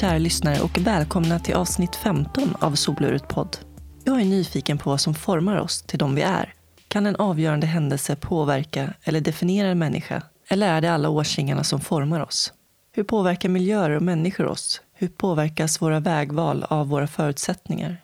Kära lyssnare och välkomna till avsnitt 15 av Soluret podd. Jag är nyfiken på vad som formar oss till de vi är. Kan en avgörande händelse påverka eller definiera en människa? Eller är det alla årsringarna som formar oss? Hur påverkar miljöer och människor oss? Hur påverkas våra vägval av våra förutsättningar?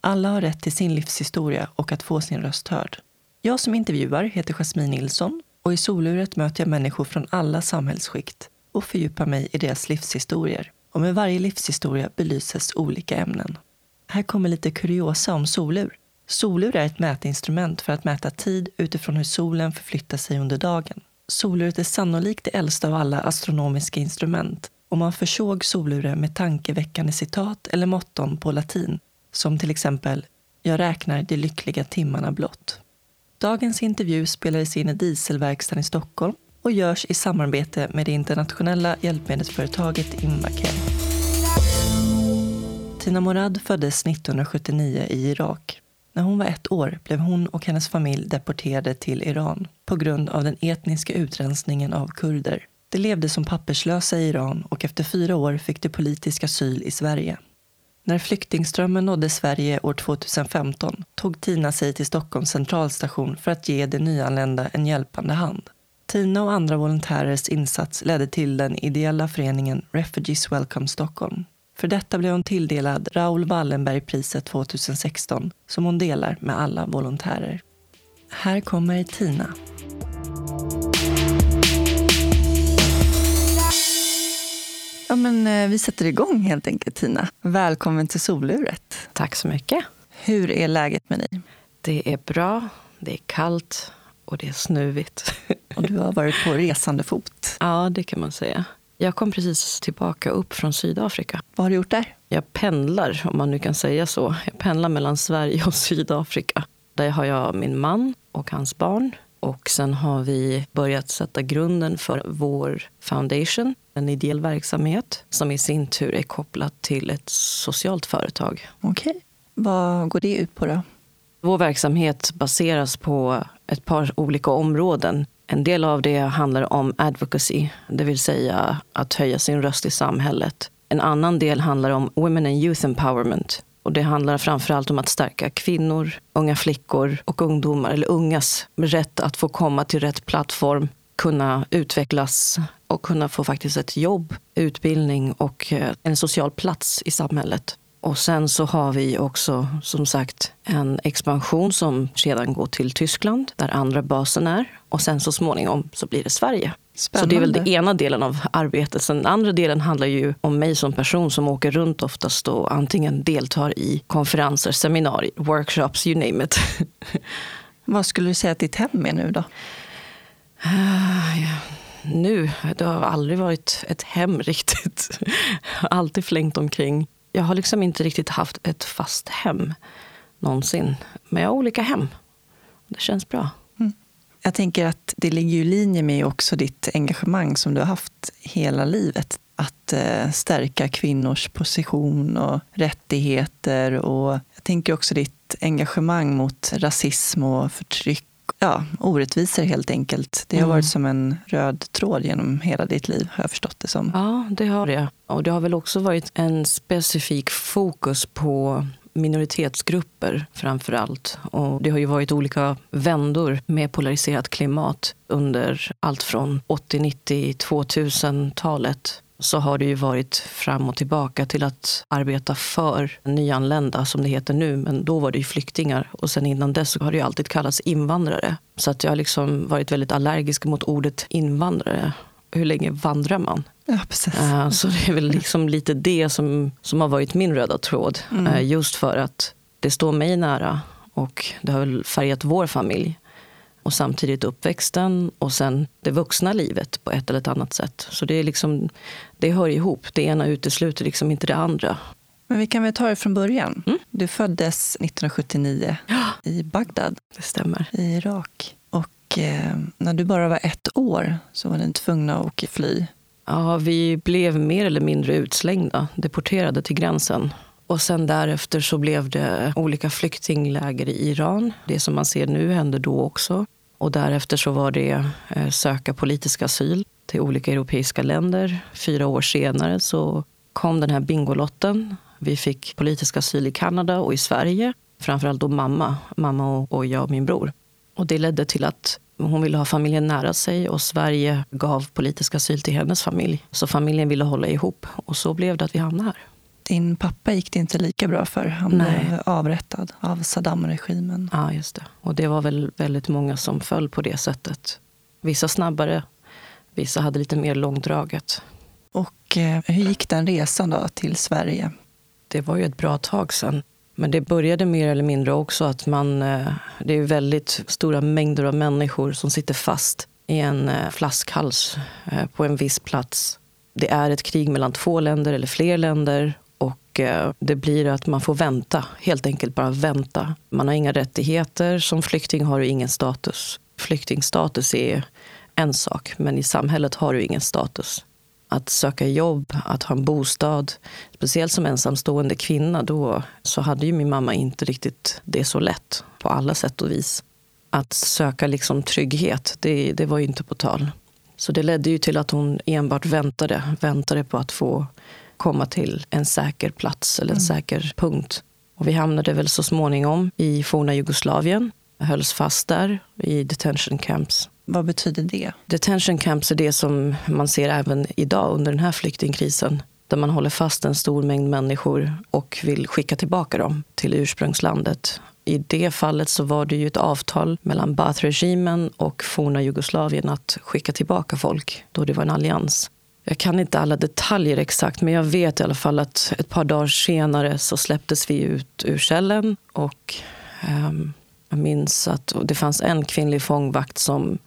Alla har rätt till sin livshistoria och att få sin röst hörd. Jag som intervjuar heter Jasmine Nilsson och i Soluret möter jag människor från alla samhällsskikt och fördjupar mig i deras livshistorier. Och med varje livshistoria belyses olika ämnen. Här kommer lite kuriosa om solur. Solur är ett mätinstrument för att mäta tid utifrån hur solen förflyttar sig under dagen. Soluret är sannolikt det äldsta av alla astronomiska instrument och man försåg soluren med tankeväckande citat eller motton på latin som till exempel “Jag räknar de lyckliga timmarna blott”. Dagens intervju spelades in i dieselverkstaden i Stockholm och görs i samarbete med det internationella hjälpmedelsföretaget Invacare. Tina Morad föddes 1979 i Irak. När hon var ett år blev hon och hennes familj deporterade till Iran på grund av den etniska utrensningen av kurder. De levde som papperslösa i Iran och efter fyra år fick de politisk asyl i Sverige. När flyktingströmmen nådde Sverige år 2015 tog Tina sig till Stockholms centralstation för att ge de nyanlända en hjälpande hand. Tina och andra volontärers insats ledde till den ideella föreningen Refugees Welcome Stockholm. För detta blev hon tilldelad Raoul Wallenberg-priset 2016 som hon delar med alla volontärer. Här kommer Tina. Ja, men, eh, vi sätter igång helt enkelt, Tina. Välkommen till soluret. Tack så mycket. Hur är läget med dig? Det är bra, det är kallt och det är snuvigt. Och du har varit på resande fot. Ja, det kan man säga. Jag kom precis tillbaka upp från Sydafrika. Vad har du gjort där? Jag pendlar, om man nu kan säga så. Jag pendlar mellan Sverige och Sydafrika. Där har jag min man och hans barn. Och sen har vi börjat sätta grunden för vår foundation, en ideell verksamhet som i sin tur är kopplad till ett socialt företag. Okej. Vad går det ut på då? Vår verksamhet baseras på ett par olika områden. En del av det handlar om advocacy, det vill säga att höja sin röst i samhället. En annan del handlar om women and youth empowerment. Och det handlar framförallt om att stärka kvinnor, unga flickor och ungdomar, eller ungas rätt att få komma till rätt plattform, kunna utvecklas och kunna få faktiskt ett jobb, utbildning och eh, en social plats i samhället. Och sen så har vi också som sagt en expansion som sedan går till Tyskland där andra basen är. Och sen så småningom så blir det Sverige. Spännande. Så det är väl den ena delen av arbetet. Sen den andra delen handlar ju om mig som person som åker runt oftast och antingen deltar i konferenser, seminarier, workshops, you name it. Vad skulle du säga att ditt hem är nu då? Uh, ja. Nu? Det har aldrig varit ett hem riktigt. Alltid flängt omkring jag har liksom inte riktigt haft ett fast hem någonsin. Men jag har olika hem. Det känns bra. Mm. Jag tänker att det ligger i linje med också ditt engagemang som du har haft hela livet. Att eh, stärka kvinnors position och rättigheter. Och jag tänker också ditt engagemang mot rasism och förtryck ja, orättvisor helt enkelt. Det har mm. varit som en röd tråd genom hela ditt liv, har jag förstått det som. Ja, det har det. Och det har väl också varit en specifik fokus på minoritetsgrupper framför allt. Och det har ju varit olika vändor med polariserat klimat under allt från 80, 90, 2000-talet så har det ju varit fram och tillbaka till att arbeta för nyanlända, som det heter nu. Men då var det ju flyktingar. Och sen innan dess har det ju alltid kallats invandrare. Så att jag har liksom varit väldigt allergisk mot ordet invandrare. Hur länge vandrar man? Ja, precis. Uh, så det är väl liksom lite det som, som har varit min röda tråd. Mm. Uh, just för att det står mig nära och det har väl färgat vår familj och samtidigt uppväxten och sen det vuxna livet på ett eller ett annat sätt. Så det, är liksom, det hör ihop. Det ena utesluter liksom inte det andra. Men vi kan väl ta det från början. Mm. Du föddes 1979 ja. i Bagdad. Det stämmer. I Irak. Och eh, när du bara var ett år så var ni tvungna att fly. Ja, vi blev mer eller mindre utslängda, deporterade till gränsen. Och sen därefter så blev det olika flyktingläger i Iran. Det som man ser nu hände då också. Och därefter så var det eh, söka politisk asyl till olika europeiska länder. Fyra år senare så kom den här Bingolotten. Vi fick politisk asyl i Kanada och i Sverige. Framförallt då mamma, mamma och jag och min bror. Och det ledde till att hon ville ha familjen nära sig och Sverige gav politisk asyl till hennes familj. Så familjen ville hålla ihop och så blev det att vi hamnade här. Din pappa gick det inte lika bra för. Han Nej. blev avrättad av Saddam-regimen. Ja, just det. Och det var väl väldigt många som föll på det sättet. Vissa snabbare, vissa hade lite mer långdraget. Och eh, hur gick den resan då till Sverige? Det var ju ett bra tag sedan. Men det började mer eller mindre också att man, eh, det är väldigt stora mängder av människor som sitter fast i en eh, flaskhals på en viss plats. Det är ett krig mellan två länder eller fler länder och det blir att man får vänta, helt enkelt bara vänta. Man har inga rättigheter, som flykting har du ingen status. Flyktingstatus är en sak, men i samhället har du ingen status att söka jobb, att ha en bostad. Speciellt som ensamstående kvinna då så hade ju min mamma inte riktigt det så lätt på alla sätt och vis. Att söka liksom trygghet, det, det var ju inte på tal. Så det ledde ju till att hon enbart väntade, väntade på att få komma till en säker plats eller en mm. säker punkt. Och vi hamnade väl så småningom i forna Jugoslavien, hölls fast där i detention camps vad betyder det? Detention camps är det som man ser även idag under den här flyktingkrisen. Där man håller fast en stor mängd människor och vill skicka tillbaka dem till ursprungslandet. I det fallet så var det ju ett avtal mellan Baath-regimen och forna Jugoslavien att skicka tillbaka folk då det var en allians. Jag kan inte alla detaljer exakt, men jag vet i alla fall att ett par dagar senare så släpptes vi ut ur cellen och um, jag minns att det fanns en kvinnlig fångvakt som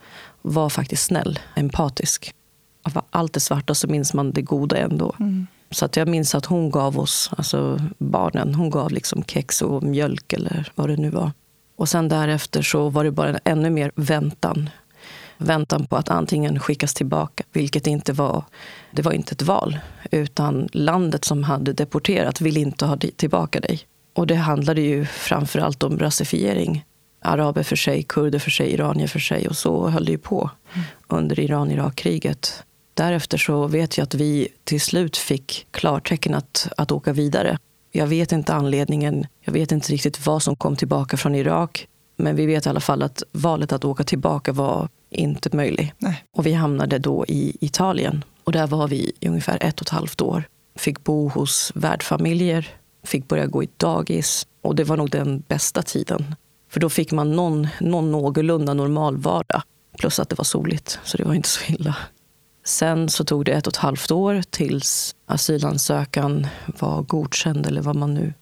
var faktiskt snäll, empatisk. Av allt det svarta så minns man det goda ändå. Mm. Så att jag minns att hon gav oss, alltså barnen, hon gav liksom kex och mjölk eller vad det nu var. Och sen därefter så var det bara ännu mer väntan. Väntan på att antingen skickas tillbaka, vilket inte var, det var inte ett val. Utan landet som hade deporterat vill inte ha tillbaka dig. Och det handlade ju framför allt om rasifiering araber för sig, kurder för sig, iranier för sig. Och så höll det ju på under Iran-Irak-kriget. Därefter så vet jag att vi till slut fick klartecken att, att åka vidare. Jag vet inte anledningen. Jag vet inte riktigt vad som kom tillbaka från Irak. Men vi vet i alla fall att valet att åka tillbaka var inte möjligt. Och vi hamnade då i Italien. Och där var vi i ungefär ett och ett halvt år. Fick bo hos värdfamiljer, fick börja gå i dagis. Och det var nog den bästa tiden. För då fick man någon, någon någorlunda normal vardag. Plus att det var soligt, så det var inte så illa. Sen så tog det ett och ett halvt år tills asylansökan var godkänd, eller vad man nu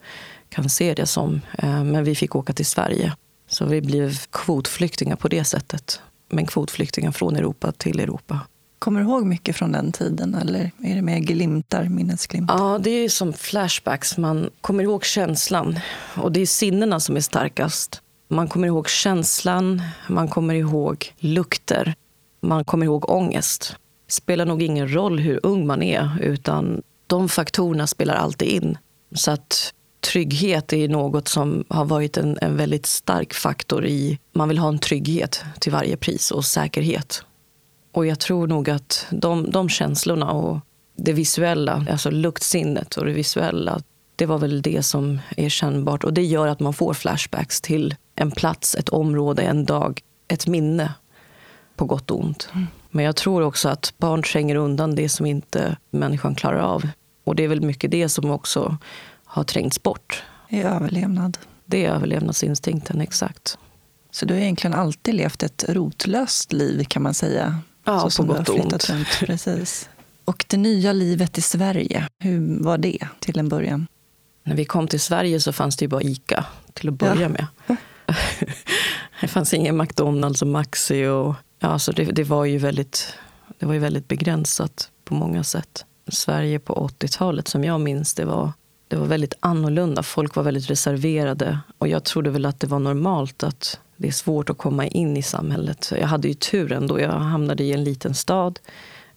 kan se det som. Eh, men vi fick åka till Sverige. Så vi blev kvotflyktingar på det sättet. Men kvotflyktingar från Europa till Europa. Kommer du ihåg mycket från den tiden eller är det mer glimtar, minnesglimtar? Ja, det är som flashbacks. Man kommer ihåg känslan och det är sinnena som är starkast. Man kommer ihåg känslan, man kommer ihåg lukter, man kommer ihåg ångest. Det spelar nog ingen roll hur ung man är, utan de faktorerna spelar alltid in. Så att trygghet är något som har varit en, en väldigt stark faktor i... Man vill ha en trygghet till varje pris och säkerhet. Och jag tror nog att de, de känslorna och det visuella, alltså luktsinnet och det visuella, det var väl det som är kännbart. Och det gör att man får flashbacks till en plats, ett område, en dag, ett minne på gott och ont. Mm. Men jag tror också att barn tränger undan det som inte människan klarar av. Och det är väl mycket det som också har trängts bort. I överlevnad. Det är överlevnadsinstinkten, exakt. Så du har egentligen alltid levt ett rotlöst liv kan man säga? Ja, på gott och ont. Runt. Precis. Och det nya livet i Sverige, hur var det till en början? När vi kom till Sverige så fanns det ju bara ICA till att börja ja. med. Fanns ingen McDonalds och Maxi. Och, ja, så det, det, var ju väldigt, det var ju väldigt begränsat på många sätt. Sverige på 80-talet, som jag minns det, var, det var väldigt annorlunda. Folk var väldigt reserverade. Och jag trodde väl att det var normalt att det är svårt att komma in i samhället. Jag hade ju tur ändå. Jag hamnade i en liten stad.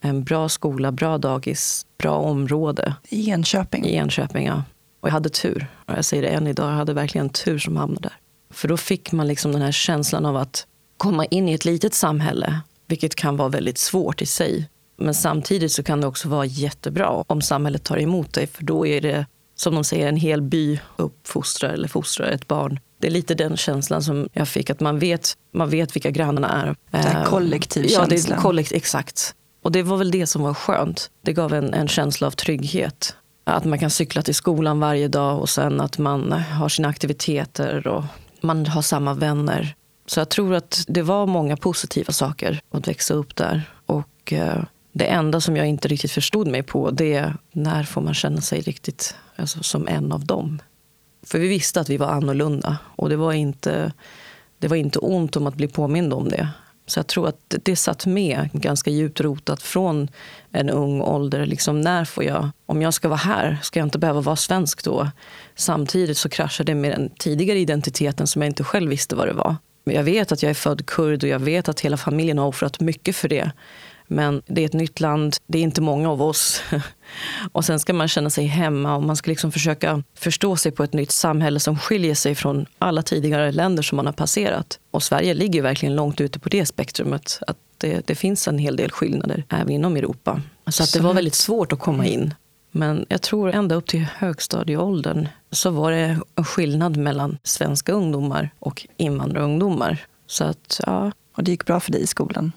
En bra skola, bra dagis, bra område. I Enköping? I Enköping, ja. Och jag hade tur. Jag säger det än idag, jag hade verkligen tur som hamnade där. För då fick man liksom den här känslan av att komma in i ett litet samhälle, vilket kan vara väldigt svårt i sig. Men samtidigt så kan det också vara jättebra om samhället tar emot dig. För då är det, som de säger, en hel by uppfostrar eller fostrar ett barn. Det är lite den känslan som jag fick, att man vet, man vet vilka grannarna är. Det är kollektiv Ja, det är kollekt, exakt. Och det var väl det som var skönt. Det gav en, en känsla av trygghet. Att man kan cykla till skolan varje dag och sen att man har sina aktiviteter och man har samma vänner. Så jag tror att det var många positiva saker att växa upp där. Och eh, det enda som jag inte riktigt förstod mig på det är när får man känna sig riktigt alltså, som en av dem. För vi visste att vi var annorlunda och det var inte, det var inte ont om att bli påmind om det. Så jag tror att det satt med ganska djupt rotat från en ung ålder. Liksom när får jag, om jag ska vara här, ska jag inte behöva vara svensk då? Samtidigt så kraschar det med den tidigare identiteten som jag inte själv visste vad det var. Jag vet att jag är född kurd och jag vet att hela familjen har offrat mycket för det. Men det är ett nytt land, det är inte många av oss. Och sen ska man känna sig hemma och man ska liksom försöka förstå sig på ett nytt samhälle som skiljer sig från alla tidigare länder som man har passerat. Och Sverige ligger verkligen långt ute på det spektrumet. Att det, det finns en hel del skillnader även inom Europa. Så att det var väldigt svårt att komma in. Men jag tror ända upp till högstadieåldern så var det en skillnad mellan svenska ungdomar och invandrarungdomar. Så att, ja, Och det gick bra för dig i skolan?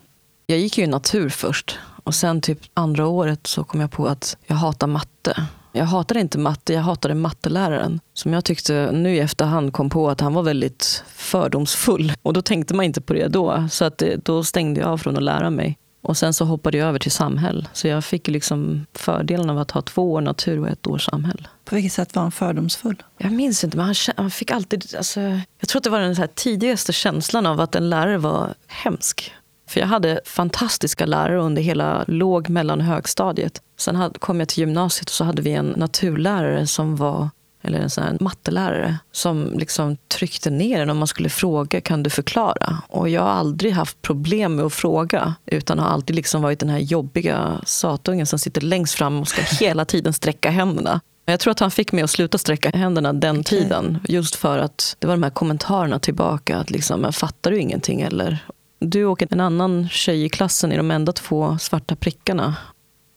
Jag gick ju natur först och sen typ andra året så kom jag på att jag hatar matte. Jag hatade inte matte, jag hatade matteläraren. Som jag tyckte nu i efterhand kom på att han var väldigt fördomsfull. Och då tänkte man inte på det då. Så att då stängde jag av från att lära mig. Och sen så hoppade jag över till samhäll. Så jag fick liksom fördelen av att ha två år natur och ett år samhäll. På vilket sätt var han fördomsfull? Jag minns inte, men han, han fick alltid... Alltså, jag tror att det var den tidigaste känslan av att en lärare var hemsk. För jag hade fantastiska lärare under hela låg, mellan och högstadiet. Sen kom jag till gymnasiet och så hade vi en naturlärare som var eller en sån här mattelärare som liksom tryckte ner en om man skulle fråga kan du förklara. Och jag har aldrig haft problem med att fråga utan har alltid liksom varit den här jobbiga satungen som sitter längst fram och ska hela tiden sträcka händerna. Jag tror att han fick mig att sluta sträcka händerna den tiden. Just för att det var de här kommentarerna tillbaka. Att liksom, fattar du ingenting eller? Du och en annan tjej i klassen är de enda två svarta prickarna.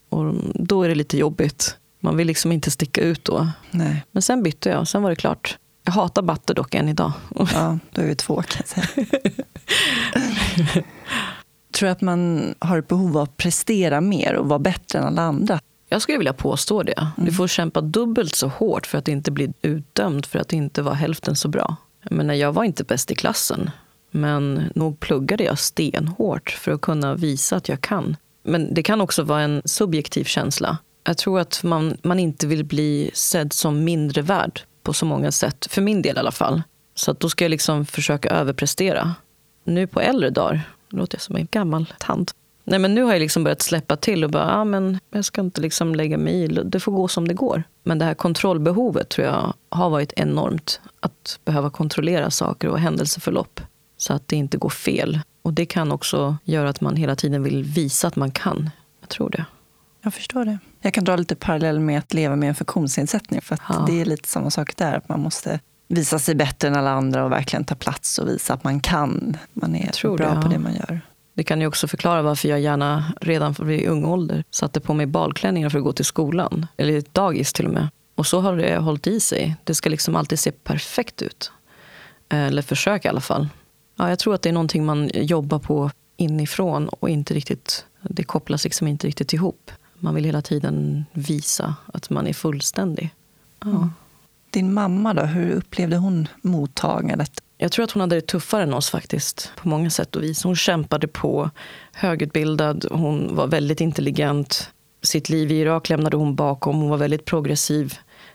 Och då är det lite jobbigt. Man vill liksom inte sticka ut då. Nej, Men sen bytte jag, sen var det klart. Jag hatar matte dock än idag. ja, då är vi två kan jag säga. Tror du att man har ett behov av att prestera mer och vara bättre än alla andra? Jag skulle vilja påstå det. Du får kämpa dubbelt så hårt för att inte bli utdömd för att inte vara hälften så bra. Jag, menar, jag var inte bäst i klassen, men nog pluggade jag stenhårt för att kunna visa att jag kan. Men det kan också vara en subjektiv känsla. Jag tror att man, man inte vill bli sedd som mindre värd på så många sätt, för min del i alla fall. Så att då ska jag liksom försöka överprestera. Nu på äldre dagar, nu låter jag som en gammal tant. Nej, men nu har jag liksom börjat släppa till och bara, ah, men jag ska inte liksom lägga mig i, det får gå som det går. Men det här kontrollbehovet tror jag har varit enormt. Att behöva kontrollera saker och händelseförlopp så att det inte går fel. Och det kan också göra att man hela tiden vill visa att man kan. Jag tror det. Jag förstår det. Jag kan dra lite parallell med att leva med en funktionsnedsättning. För att Ja. det är lite samma sak där. Att man måste visa sig bättre än alla andra och verkligen ta plats och visa att man kan. Man är tror bra det, på ja. det man gör. Det kan ju också förklara varför jag gärna redan i ung ålder satte på mig balklänningar för att gå till skolan. Eller dagis till och med. Och så har det hållit i sig. Det ska liksom alltid se perfekt ut. Eller försök i alla fall. Ja, jag tror att det är någonting man jobbar på inifrån och inte riktigt, det kopplas liksom inte riktigt ihop. Man vill hela tiden visa att man är fullständig. Ja. Din mamma då, hur upplevde hon mottagandet? Jag tror att hon hade det tuffare än oss faktiskt. På många sätt och vis. Hon kämpade på, högutbildad, hon var väldigt intelligent. Sitt liv i Irak lämnade hon bakom. Hon var väldigt progressiv.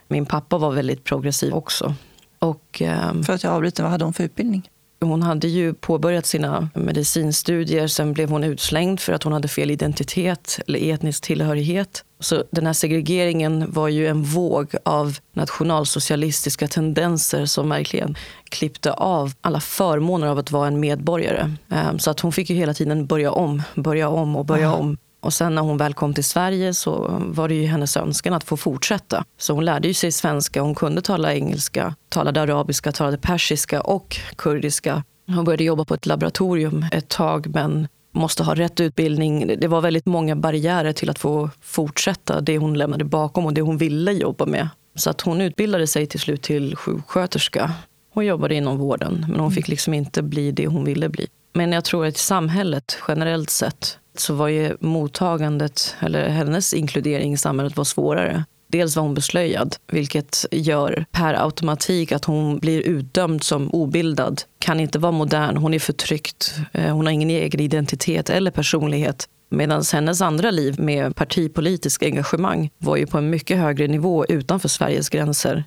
Min pappa var väldigt progressiv också. Och ehm, För att jag avbryter, vad hade hon för utbildning? Hon hade ju påbörjat sina medicinstudier. Sen blev hon utslängd för att hon hade fel identitet eller etnisk tillhörighet. Så den här segregeringen var ju en våg av nationalsocialistiska tendenser som verkligen klippte av alla förmåner av att vara en medborgare. Ehm, Så att hon fick ju hela tiden börja om, börja om och börja Aha. om. Och sen när hon väl kom till Sverige så var det ju hennes önskan att få fortsätta. Så hon lärde ju sig svenska, hon kunde tala engelska, talade arabiska, talade persiska och kurdiska. Hon började jobba på ett laboratorium ett tag men måste ha rätt utbildning. Det var väldigt många barriärer till att få fortsätta det hon lämnade bakom och det hon ville jobba med. Så att hon utbildade sig till slut till sjuksköterska. Hon jobbade inom vården, men hon fick liksom inte bli det hon ville bli. Men jag tror att samhället generellt sett så var ju mottagandet, eller hennes inkludering i samhället var svårare. Dels var hon beslöjad, vilket gör per automatik att hon blir utdömd som obildad. Kan inte vara modern, hon är förtryckt, eh, hon har ingen egen identitet eller personlighet. Medan hennes andra liv med partipolitiskt engagemang var ju på en mycket högre nivå utanför Sveriges gränser.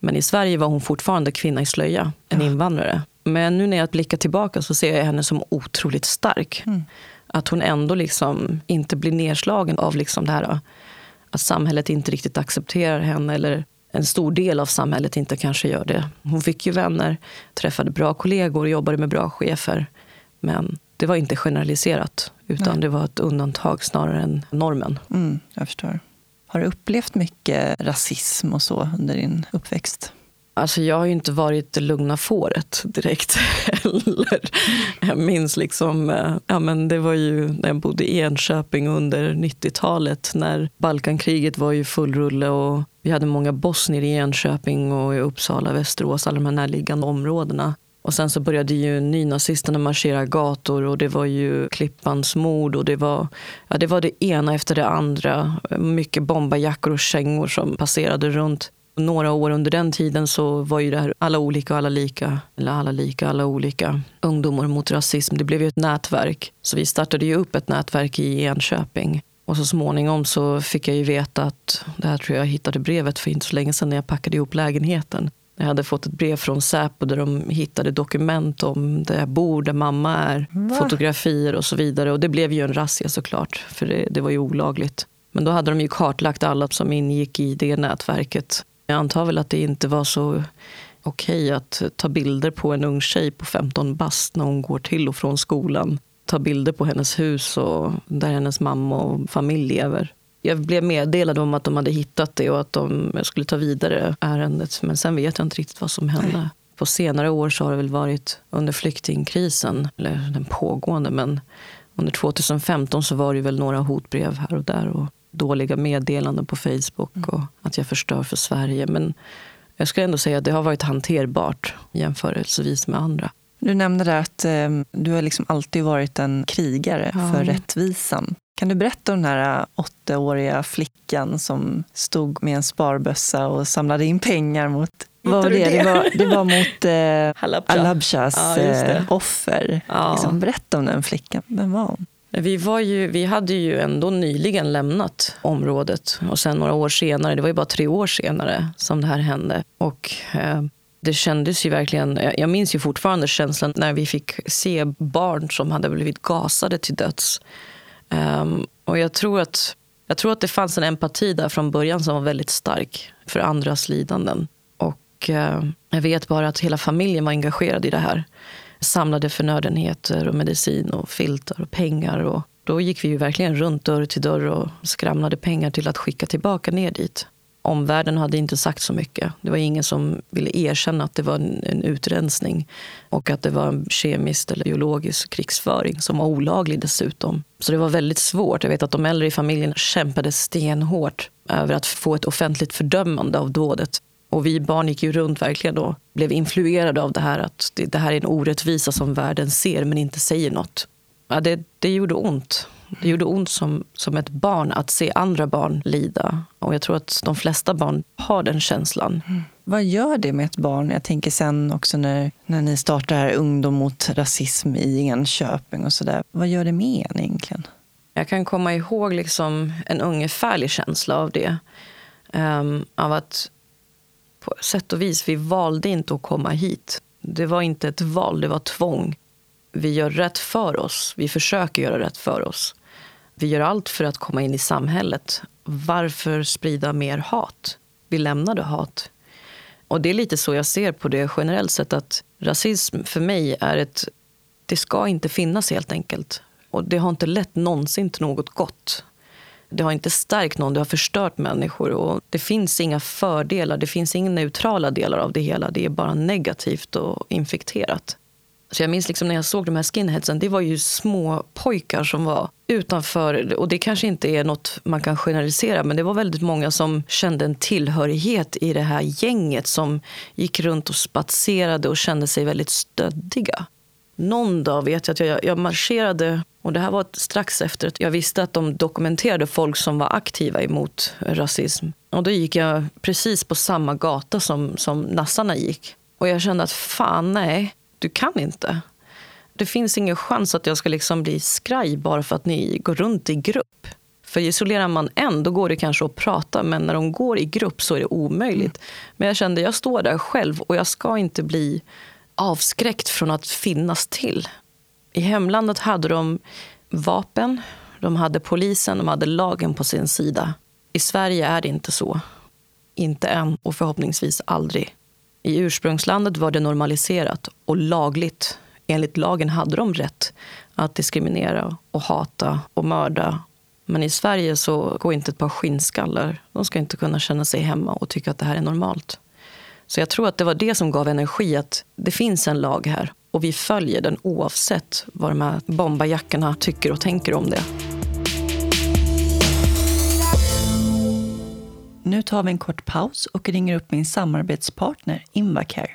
Men i Sverige var hon fortfarande kvinna i slöja, en invandrare. Men nu när jag blickar tillbaka så ser jag henne som otroligt stark. Mm. Att hon ändå liksom inte blir nedslagen av liksom det här att samhället inte riktigt accepterar henne eller en stor del av samhället inte kanske gör det. Hon fick ju vänner, träffade bra kollegor, jobbade med bra chefer. Men det var inte generaliserat, utan Nej. det var ett undantag snarare än normen. Mm, jag förstår. Har du upplevt mycket rasism och så under din uppväxt? Alltså jag har ju inte varit det lugna fåret direkt heller. Jag minns liksom, eh, ja men det var ju när jag bodde i Enköping under 90-talet när Balkankriget var i full rulle och vi hade många bosnier i Enköping och i Uppsala, Västerås, alla de här närliggande områdena. Och sen så började ju nynazisterna marschera gator och det var ju Klippans mord och det var, ja, det var det ena efter det andra. Mycket bombarjackor och kängor som passerade runt. Några år under den tiden så var ju det här alla olika och alla lika, eller alla lika, alla olika. Ungdomar mot rasism, det blev ju ett nätverk. Så vi startade ju upp ett nätverk i Enköping. Och så småningom så fick jag ju veta att, det här tror jag hittade brevet för inte så länge sedan när jag packade ihop lägenheten. Jag hade fått ett brev från Säpo där de hittade dokument om där jag bor, där mamma är, Va? fotografier och så vidare. Och det blev ju en razzia såklart, för det, det var ju olagligt. Men då hade de ju kartlagt alla som ingick i det nätverket. Jag antar väl att det inte var så okej att ta bilder på en ung tjej på 15 bast när hon går till och från skolan. Ta bilder på hennes hus och där hennes mamma och familj lever. Jag blev meddelad om att de hade hittat det och att de skulle ta vidare ärendet. Men sen vet jag inte riktigt vad som hände. Nej. På senare år så har det väl varit under flyktingkrisen, eller den pågående, men under 2015 så var det väl några hotbrev här och där. Och dåliga meddelanden på Facebook mm. och att jag förstör för Sverige. Men jag skulle ändå säga att det har varit hanterbart jämförelsevis med andra. Du nämnde där att eh, du har liksom alltid varit en krigare ja. för rättvisan. Kan du berätta om den här åttaåriga flickan som stod med en sparbössa och samlade in pengar mot vad var det? Det? det? var, det var mot eh, Alabshas ja, eh, offer. Ja. Liksom, berätta om den flickan. Vem var hon? Vi, var ju, vi hade ju ändå nyligen lämnat området och sen några år senare, det var ju bara tre år senare som det här hände. Och eh, det kändes ju verkligen, jag minns ju fortfarande känslan när vi fick se barn som hade blivit gasade till döds. Um, och jag tror, att, jag tror att det fanns en empati där från början som var väldigt stark för andras lidanden. Och uh, jag vet bara att hela familjen var engagerad i det här samlade förnödenheter och medicin och filtar och pengar. Och då gick vi ju verkligen runt dörr till dörr och skramlade pengar till att skicka tillbaka ner dit. Omvärlden hade inte sagt så mycket. Det var ingen som ville erkänna att det var en, en utrensning och att det var en kemisk eller biologisk krigsföring som var olaglig dessutom. Så det var väldigt svårt. Jag vet att de äldre i familjen kämpade stenhårt över att få ett offentligt fördömande av dådet. Och vi barn gick ju runt verkligen och blev influerade av det här att det, det här är en orättvisa som världen ser men inte säger något. Ja, det, det gjorde ont. Det gjorde ont som, som ett barn att se andra barn lida. Och jag tror att de flesta barn har den känslan. Mm. Vad gör det med ett barn? Jag tänker sen också när, när ni startar här Ungdom mot rasism i Enköping och sådär. Vad gör det med en egentligen? Jag kan komma ihåg liksom en ungefärlig känsla av det. Um, av att på sätt och vis, vi valde inte att komma hit. Det var inte ett val, det var tvång. Vi gör rätt för oss. Vi försöker göra rätt för oss. Vi gör allt för att komma in i samhället. Varför sprida mer hat? Vi lämnade hat. Och det är lite så jag ser på det generellt sett. att Rasism för mig är ett... Det ska inte finnas helt enkelt. Och det har inte lett någonsin till något gott. Det har inte stärkt någon, det har förstört människor. Och det finns inga fördelar, det finns inga neutrala delar av det hela. Det är bara negativt och infekterat. Så jag minns liksom när jag såg de här skinheadsen, det var ju små pojkar som var utanför. Och det kanske inte är något man kan generalisera, men det var väldigt många som kände en tillhörighet i det här gänget som gick runt och spatserade och kände sig väldigt stöddiga. Någon dag vet jag att jag, jag marscherade, och det här var strax efter att jag visste att de dokumenterade folk som var aktiva emot rasism. Och då gick jag precis på samma gata som, som nassarna gick. Och jag kände att fan nej, du kan inte. Det finns ingen chans att jag ska liksom bli skraj bara för att ni går runt i grupp. För isolerar man en, då går det kanske att prata, men när de går i grupp så är det omöjligt. Men jag kände, jag står där själv och jag ska inte bli avskräckt från att finnas till. I hemlandet hade de vapen, de hade polisen, de hade lagen på sin sida. I Sverige är det inte så. Inte än och förhoppningsvis aldrig. I ursprungslandet var det normaliserat och lagligt. Enligt lagen hade de rätt att diskriminera och hata och mörda. Men i Sverige så går inte ett par skinnskallar. De ska inte kunna känna sig hemma och tycka att det här är normalt. Så jag tror att det var det som gav energi, att det finns en lag här och vi följer den oavsett vad de här bombajackorna tycker och tänker om det. Nu tar vi en kort paus och ringer upp min samarbetspartner Invacare.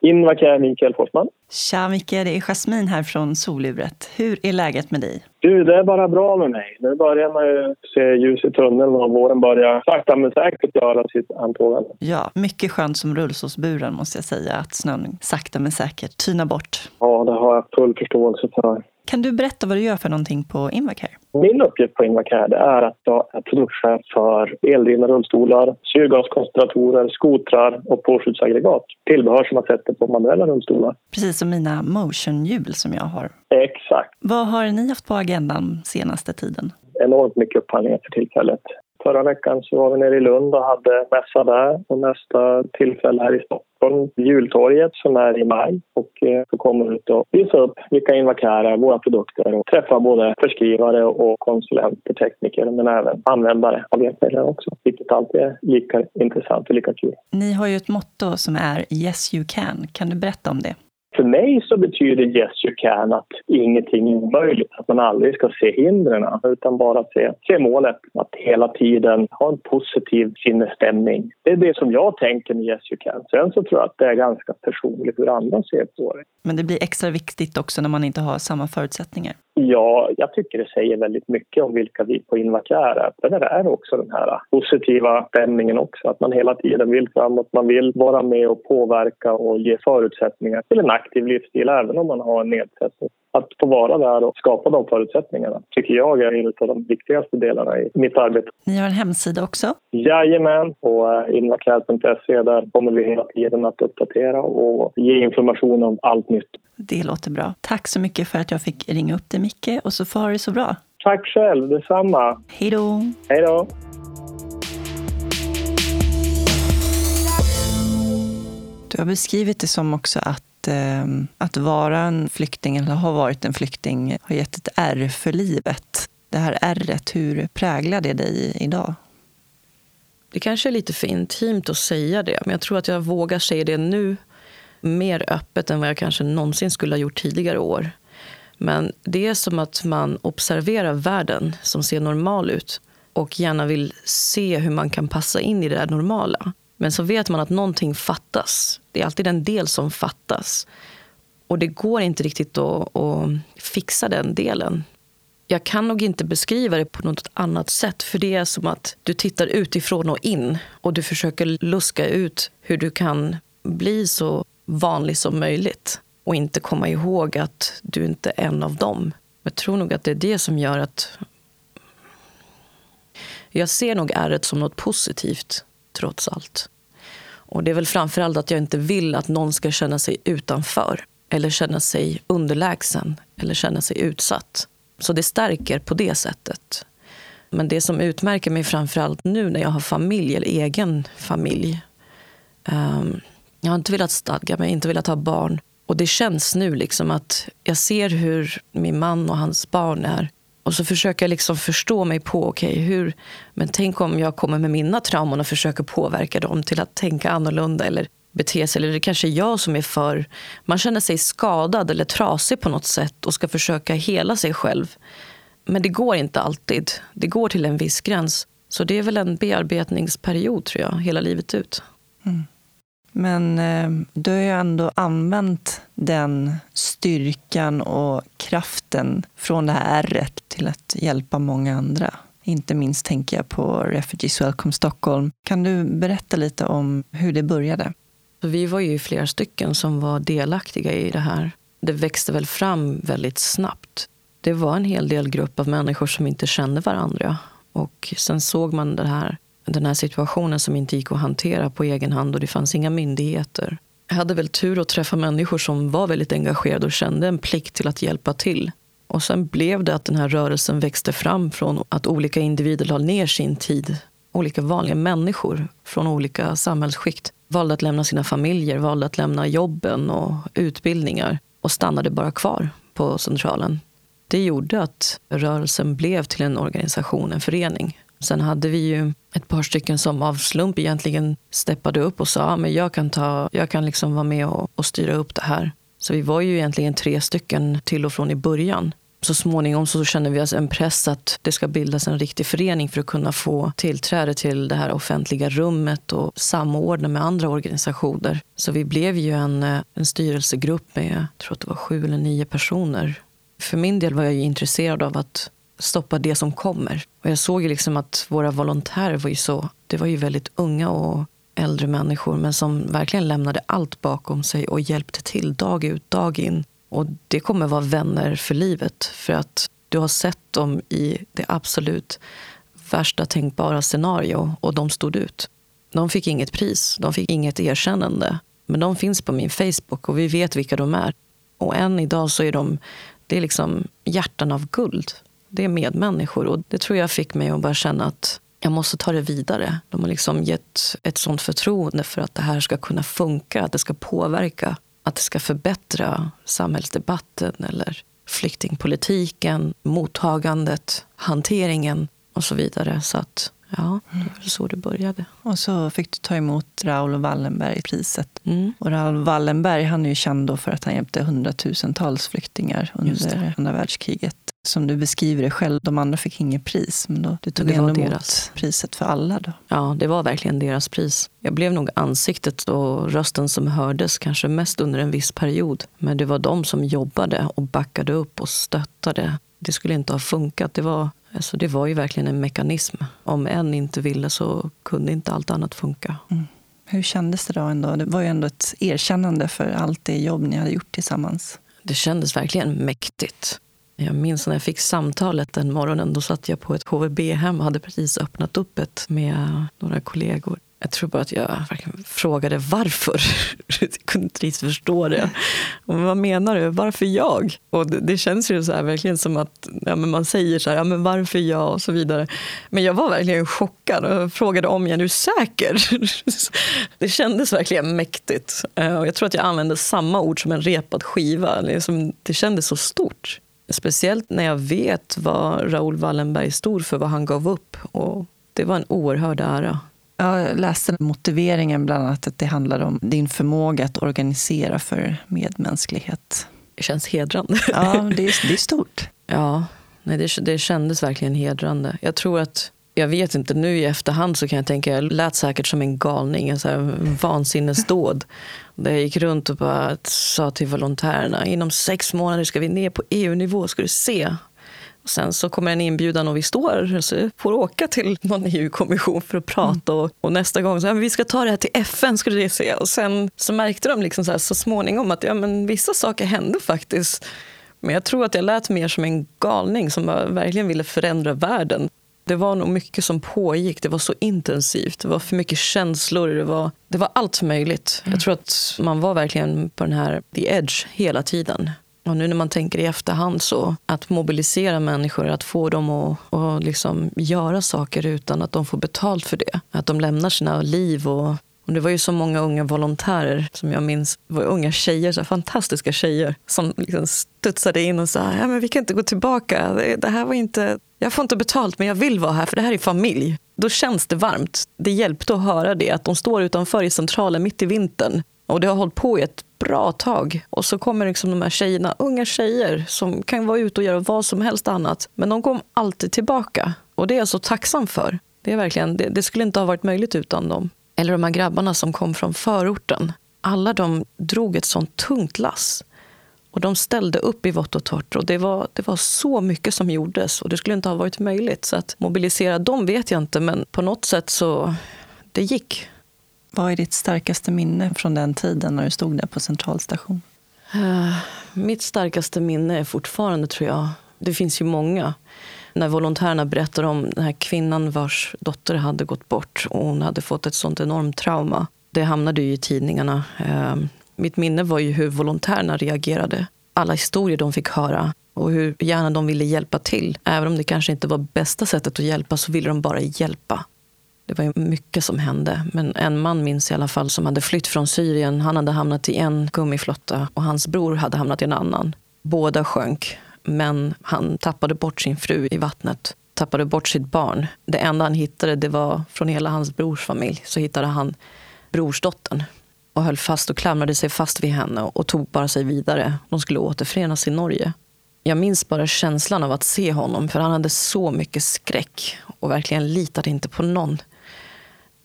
Invacare, Mikael Forsman. Tja Micke, det är Jasmin här från Soluret. Hur är läget med dig? Du, det är bara bra med mig. Nu börjar man ju se ljus i tunneln och våren börjar sakta men säkert göra sitt antågande. Ja, mycket skönt som rullstolsburen måste jag säga, att snön sakta men säkert tynar bort. Ja, det har jag full förståelse för. Kan du berätta vad du gör för någonting på Invacare? Min uppgift på Invacare är att jag är produktchef för eldrivna rullstolar, syrgaskoncentratorer, skotrar och påskjutsaggregat. Tillbehör som man sätter på manuella rullstolar. Precis som mina motionhjul som jag har. Exakt. Vad har ni haft på agendan senaste tiden? Enormt mycket upphandlingar för tillfället. Förra veckan så var vi nere i Lund och hade mässa där och nästa tillfälle här i Stockholm, jultorget som är i maj. Och eh, så kommer vi ut och visa upp vilka Invacare våra produkter och träffa både förskrivare och konsulenter, tekniker men även användare av hjälpmedel också. Vilket alltid är lika intressant och lika kul. Ni har ju ett motto som är Yes you can. Kan du berätta om det? För mig så betyder yes you can att ingenting är omöjligt, att man aldrig ska se hindren utan bara se, se målet, att hela tiden ha en positiv sinnesstämning. Det är det som jag tänker med yes you can. Sen så tror jag att det är ganska personligt hur andra ser på det. Men det blir extra viktigt också när man inte har samma förutsättningar. Ja, jag tycker det säger väldigt mycket om vilka vi på Invacare är. För det är också den här positiva stämningen också, att man hela tiden vill framåt, man vill vara med och påverka och ge förutsättningar till en aktiv livsstil även om man har en nedsättning. Att få vara där och skapa de förutsättningarna tycker jag är en av de viktigaste delarna i mitt arbete. Ni har en hemsida också? Jajamän, på invacare.se där kommer vi hela tiden att uppdatera och ge information om allt nytt. Det låter bra. Tack så mycket för att jag fick ringa upp dig Micke och så får ha det så bra. Tack själv, detsamma. Hej då! Hej då! Du har beskrivit det som också att, eh, att vara en flykting, eller ha varit en flykting, har gett ett ärr för livet. Det här ärret, hur präglar det dig idag? Det kanske är lite för intimt att säga det, men jag tror att jag vågar säga det nu mer öppet än vad jag kanske någonsin skulle ha gjort tidigare år. Men det är som att man observerar världen som ser normal ut och gärna vill se hur man kan passa in i det där normala. Men så vet man att någonting fattas. Det är alltid en del som fattas. Och det går inte riktigt att, att fixa den delen. Jag kan nog inte beskriva det på något annat sätt. För det är som att du tittar utifrån och in och du försöker luska ut hur du kan bli så vanlig som möjligt och inte komma ihåg att du inte är en av dem. Jag tror nog att det är det som gör att... Jag ser nog ärret som något positivt, trots allt. Och det är väl framför allt att jag inte vill att någon ska känna sig utanför eller känna sig underlägsen eller känna sig utsatt. Så det stärker på det sättet. Men det som utmärker mig framför allt nu när jag har familj, eller egen familj. Um, jag har inte velat stadga mig, inte velat ha barn. Och det känns nu liksom att jag ser hur min man och hans barn är. Och så försöker jag liksom förstå mig på, okej, okay, hur... Men tänk om jag kommer med mina trauman och försöker påverka dem till att tänka annorlunda eller bete sig. Eller det kanske är jag som är för... Man känner sig skadad eller trasig på något sätt och ska försöka hela sig själv. Men det går inte alltid. Det går till en viss gräns. Så det är väl en bearbetningsperiod, tror jag, hela livet ut. Mm. Men eh, du har ju ändå använt den styrkan och kraften från det här ärret till att hjälpa många andra. Inte minst tänker jag på Refugees Welcome Stockholm. Kan du berätta lite om hur det började? Vi var ju flera stycken som var delaktiga i det här. Det växte väl fram väldigt snabbt. Det var en hel del grupp av människor som inte kände varandra. Och sen såg man det här, den här situationen som inte gick att hantera på egen hand och det fanns inga myndigheter. Jag hade väl tur att träffa människor som var väldigt engagerade och kände en plikt till att hjälpa till. Och sen blev det att den här rörelsen växte fram från att olika individer la ner sin tid. Olika vanliga människor från olika samhällsskikt valde att lämna sina familjer, valde att lämna jobben och utbildningar och stannade bara kvar på Centralen. Det gjorde att rörelsen blev till en organisation, en förening. Sen hade vi ju ett par stycken som av slump egentligen steppade upp och sa att jag kan, ta, jag kan liksom vara med och, och styra upp det här. Så vi var ju egentligen tre stycken till och från i början. Så småningom så kände vi en press att det ska bildas en riktig förening för att kunna få tillträde till det här offentliga rummet och samordna med andra organisationer. Så vi blev ju en, eh, en styrelsegrupp med, jag tror att det var sju eller nio personer. För min del var jag ju intresserad av att stoppa det som kommer. Och jag såg ju liksom att våra volontärer var ju så, det var ju väldigt unga och äldre människor men som verkligen lämnade allt bakom sig och hjälpte till dag ut, dag in. Och det kommer vara vänner för livet för att du har sett dem i det absolut värsta tänkbara scenario och de stod ut. De fick inget pris, de fick inget erkännande. Men de finns på min Facebook och vi vet vilka de är. Och än idag så är de det är liksom hjärtan av guld. Det är medmänniskor och det tror jag fick mig att bara känna att jag måste ta det vidare. De har liksom gett ett sånt förtroende för att det här ska kunna funka, att det ska påverka, att det ska förbättra samhällsdebatten eller flyktingpolitiken, mottagandet, hanteringen och så vidare. Så att Ja, det var så det började. Och så fick du ta emot Raoul Wallenberg-priset. Mm. Och Raoul Wallenberg han är ju känd för att han hjälpte hundratusentals flyktingar under andra världskriget. Som du beskriver det själv, de andra fick inget pris. Men då, du tog det ändå emot priset för alla. Då. Ja, det var verkligen deras pris. Jag blev nog ansiktet och rösten som hördes, kanske mest under en viss period. Men det var de som jobbade och backade upp och stöttade. Det skulle inte ha funkat. Det var Alltså det var ju verkligen en mekanism. Om en inte ville så kunde inte allt annat funka. Mm. Hur kändes det då? Ändå? Det var ju ändå ett erkännande för allt det jobb ni hade gjort tillsammans. Det kändes verkligen mäktigt. Jag minns när jag fick samtalet den morgonen. Då satt jag på ett HVB-hem och hade precis öppnat upp ett med några kollegor. Jag tror bara att jag frågade varför. jag kunde inte riktigt förstå det. Men vad menar du? Varför jag? Och det, det känns ju så här, verkligen som att ja, men man säger så här, ja, men varför jag och så vidare. Men jag var verkligen chockad och frågade om igen, är du säker? det kändes verkligen mäktigt. Eh, och jag tror att jag använde samma ord som en repad skiva. Liksom, det kändes så stort. Speciellt när jag vet vad Raoul Wallenberg stod för, vad han gav upp. Och det var en oerhörd ära. Jag läste motiveringen bland annat att det handlar om din förmåga att organisera för medmänsklighet. Det känns hedrande. Ja, det är, det är stort. Ja, nej, det, det kändes verkligen hedrande. Jag tror att jag vet inte, nu i efterhand så kan jag tänka, jag lät säkert som en galning, en så här vansinnesdåd. Där jag gick runt och bara sa till volontärerna, inom sex månader ska vi ner på EU-nivå, ska du se. Och sen så kommer en inbjudan och vi står så får åka till någon EU-kommission för att prata. Mm. Och, och, nästa gång så ja, vi ska ta det här till FN, skulle det se. Och sen så märkte de liksom så, här, så småningom att ja, men vissa saker hände faktiskt. Men jag tror att jag lät mer som en galning som verkligen ville förändra världen. Det var nog mycket som pågick. Det var så intensivt. Det var för mycket känslor. Det var, det var allt möjligt. Mm. Jag tror att man var verkligen på den här the edge hela tiden. Och nu när man tänker i efterhand så att mobilisera människor, att få dem att och liksom göra saker utan att de får betalt för det. Att de lämnar sina liv och och det var ju så många unga volontärer som jag minns var unga tjejer, så fantastiska tjejer som liksom studsade in och sa ja, men vi kan inte gå tillbaka. Det, det här var inte, jag får inte betalt men jag vill vara här för det här är familj. Då känns det varmt. Det hjälpte att höra det, att de står utanför i centralen mitt i vintern och det har hållit på i ett bra tag. Och så kommer liksom de här tjejerna, unga tjejer som kan vara ute och göra vad som helst annat. Men de kom alltid tillbaka. Och det är jag så tacksam för. Det, är verkligen, det, det skulle inte ha varit möjligt utan dem. Eller de här grabbarna som kom från förorten. Alla de drog ett sånt tungt lass. Och de ställde upp i vått och torrt. Och det var, det var så mycket som gjordes och det skulle inte ha varit möjligt. Så att mobilisera dem vet jag inte, men på något sätt så det gick. Vad är ditt starkaste minne från den tiden när du stod där på centralstation? Uh, mitt starkaste minne är fortfarande, tror jag, det finns ju många. När volontärerna berättar om den här kvinnan vars dotter hade gått bort och hon hade fått ett sånt enormt trauma. Det hamnade ju i tidningarna. Ehm, mitt minne var ju hur volontärerna reagerade. Alla historier de fick höra och hur gärna de ville hjälpa till. Även om det kanske inte var bästa sättet att hjälpa så ville de bara hjälpa. Det var mycket som hände. Men en man minns i alla fall som hade flytt från Syrien. Han hade hamnat i en gummiflotta och hans bror hade hamnat i en annan. Båda sjönk, men han tappade bort sin fru i vattnet. Tappade bort sitt barn. Det enda han hittade det var från hela hans brors familj. Så hittade han brorsdottern och höll fast och klamrade sig fast vid henne och tog bara sig vidare. De skulle återförenas i Norge. Jag minns bara känslan av att se honom, för han hade så mycket skräck och verkligen litade inte på någon.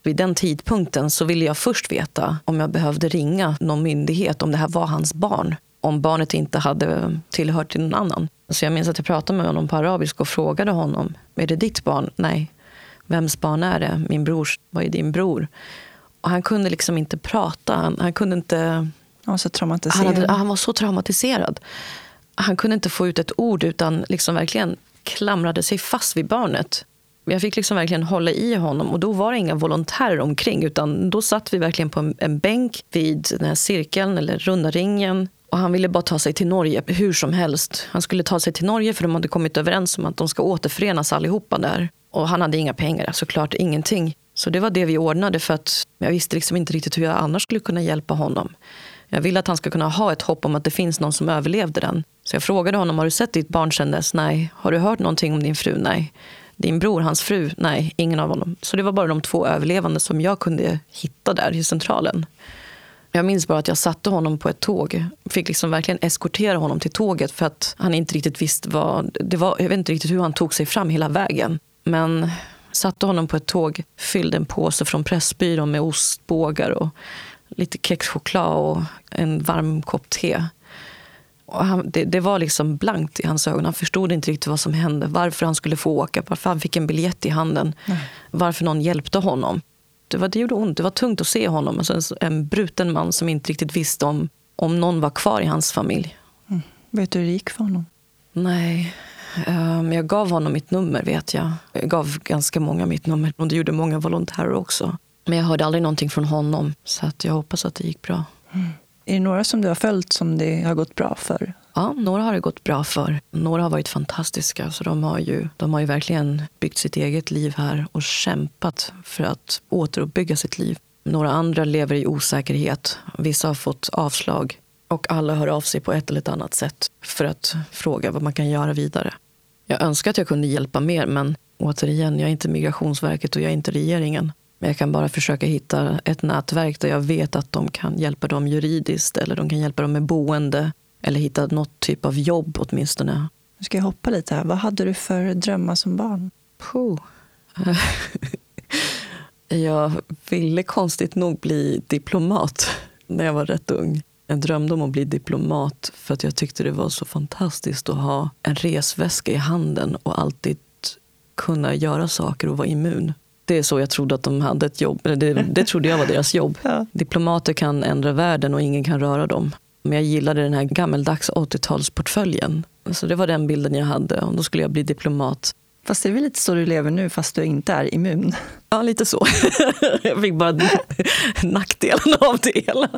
Vid den tidpunkten så ville jag först veta om jag behövde ringa någon myndighet, om det här var hans barn. Om barnet inte hade tillhört till någon annan. Så jag minns att jag pratade med honom på arabiska och frågade honom, är det ditt barn? Nej. Vems barn är det? Min brors. Vad är din bror? Och han kunde liksom inte prata. Han, han kunde inte... Han var så traumatiserad. Han, hade, han var så traumatiserad. Han kunde inte få ut ett ord utan liksom verkligen klamrade sig fast vid barnet. Jag fick liksom verkligen hålla i honom och då var det inga volontärer omkring utan då satt vi verkligen på en, en bänk vid den här cirkeln eller runda ringen och han ville bara ta sig till Norge hur som helst. Han skulle ta sig till Norge för de hade kommit överens om att de ska återförenas allihopa där. Och han hade inga pengar, såklart ingenting. Så det var det vi ordnade för att jag visste liksom inte riktigt hur jag annars skulle kunna hjälpa honom. Jag ville att han ska kunna ha ett hopp om att det finns någon som överlevde den. Så jag frågade honom, har du sett ditt barn sedan dess? Nej. Har du hört någonting om din fru? Nej. Din bror, hans fru? Nej, ingen av honom. Så det var bara de två överlevande som jag kunde hitta där i centralen. Jag minns bara att jag satte honom på ett tåg. Fick liksom verkligen eskortera honom till tåget för att han inte riktigt visste vad... Det var, jag vet inte riktigt hur han tog sig fram hela vägen. Men satte honom på ett tåg, fyllde en påse från Pressbyrån med ostbågar och lite kexchoklad och en varm kopp te. Han, det, det, var liksom blankt i hans ögon. Han förstod inte riktigt vad som hände. Varför han skulle få åka, varför han fick en biljett i handen. Nej. Varför någon hjälpte honom. Det, var, det gjorde ont. Det var tungt att se honom. Alltså en, en bruten man som inte riktigt visste om, om någon var kvar i hans familj. Mm. Vet du hur det gick för honom? Nej. Um, jag gav honom mitt nummer, vet jag. Jag gav ganska många mitt nummer. Och det gjorde många volontärer också. Men jag hörde aldrig någonting från honom. Så att jag hoppas att det gick bra. Mm. Är det några som du har följt som det har gått bra för? Ja, några har det gått bra för. Några har varit fantastiska. Så de har ju, de har ju verkligen byggt sitt eget liv här och kämpat för att återuppbygga sitt liv. Några andra lever i osäkerhet. Vissa har fått avslag. Och alla hör av sig på ett eller ett annat sätt för att fråga vad man kan göra vidare. Jag önskar att jag kunde hjälpa mer, men återigen, jag är inte Migrationsverket och jag är inte regeringen. Men jag kan bara försöka hitta ett nätverk där jag vet att de kan hjälpa dem juridiskt eller de kan hjälpa dem med boende eller hitta något typ av jobb åtminstone. Nu ska jag hoppa lite här. Vad hade du för drömmar som barn? Puh. jag ville konstigt nog bli diplomat när jag var rätt ung. Jag drömde om att bli diplomat för att jag tyckte det var så fantastiskt att ha en resväska i handen och alltid kunna göra saker och vara immun. Det är så jag trodde att de hade ett jobb. Det, det trodde jag var deras jobb. Ja. Diplomater kan ändra världen och ingen kan röra dem. Men jag gillade den här gammeldags 80-talsportföljen. Så det var den bilden jag hade. Och då skulle jag bli diplomat. Fast det är väl lite så du lever nu, fast du inte är immun? Ja, lite så. jag fick bara nackdelen av det hela.